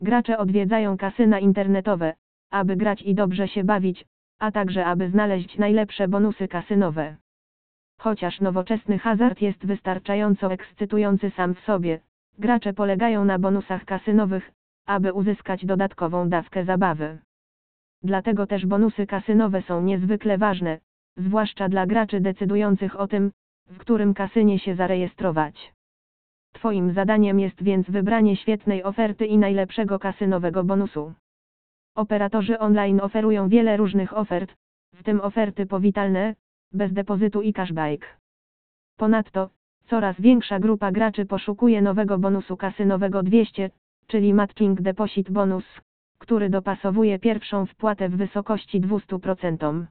Gracze odwiedzają kasyna internetowe, aby grać i dobrze się bawić, a także aby znaleźć najlepsze bonusy kasynowe. Chociaż nowoczesny hazard jest wystarczająco ekscytujący sam w sobie, gracze polegają na bonusach kasynowych, aby uzyskać dodatkową dawkę zabawy. Dlatego też bonusy kasynowe są niezwykle ważne, zwłaszcza dla graczy decydujących o tym, w którym kasynie się zarejestrować. Twoim zadaniem jest więc wybranie świetnej oferty i najlepszego kasynowego bonusu. Operatorzy online oferują wiele różnych ofert, w tym oferty powitalne, bez depozytu i cashback. Ponadto, coraz większa grupa graczy poszukuje nowego bonusu kasynowego 200, czyli Matching Deposit Bonus, który dopasowuje pierwszą wpłatę w wysokości 200%.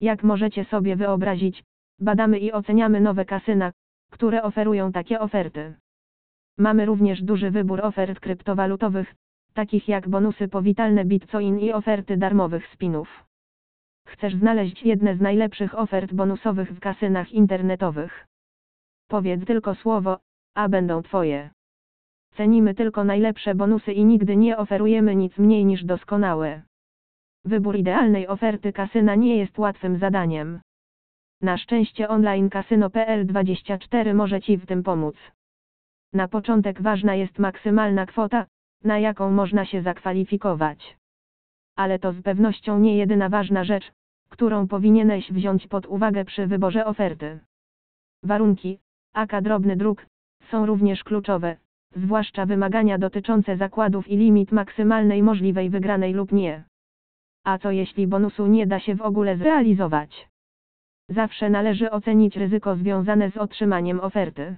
Jak możecie sobie wyobrazić, badamy i oceniamy nowe kasyna, które oferują takie oferty. Mamy również duży wybór ofert kryptowalutowych, takich jak bonusy powitalne Bitcoin i oferty darmowych spinów. Chcesz znaleźć jedne z najlepszych ofert bonusowych w kasynach internetowych. Powiedz tylko słowo, a będą Twoje. Cenimy tylko najlepsze bonusy i nigdy nie oferujemy nic mniej niż doskonałe. Wybór idealnej oferty kasyna nie jest łatwym zadaniem. Na szczęście online kasyno.pl 24 może Ci w tym pomóc. Na początek ważna jest maksymalna kwota, na jaką można się zakwalifikować. Ale to z pewnością nie jedyna ważna rzecz, którą powinieneś wziąć pod uwagę przy wyborze oferty. Warunki, aka drobny druk, są również kluczowe, zwłaszcza wymagania dotyczące zakładów i limit maksymalnej możliwej wygranej lub nie. A co jeśli bonusu nie da się w ogóle zrealizować? Zawsze należy ocenić ryzyko związane z otrzymaniem oferty.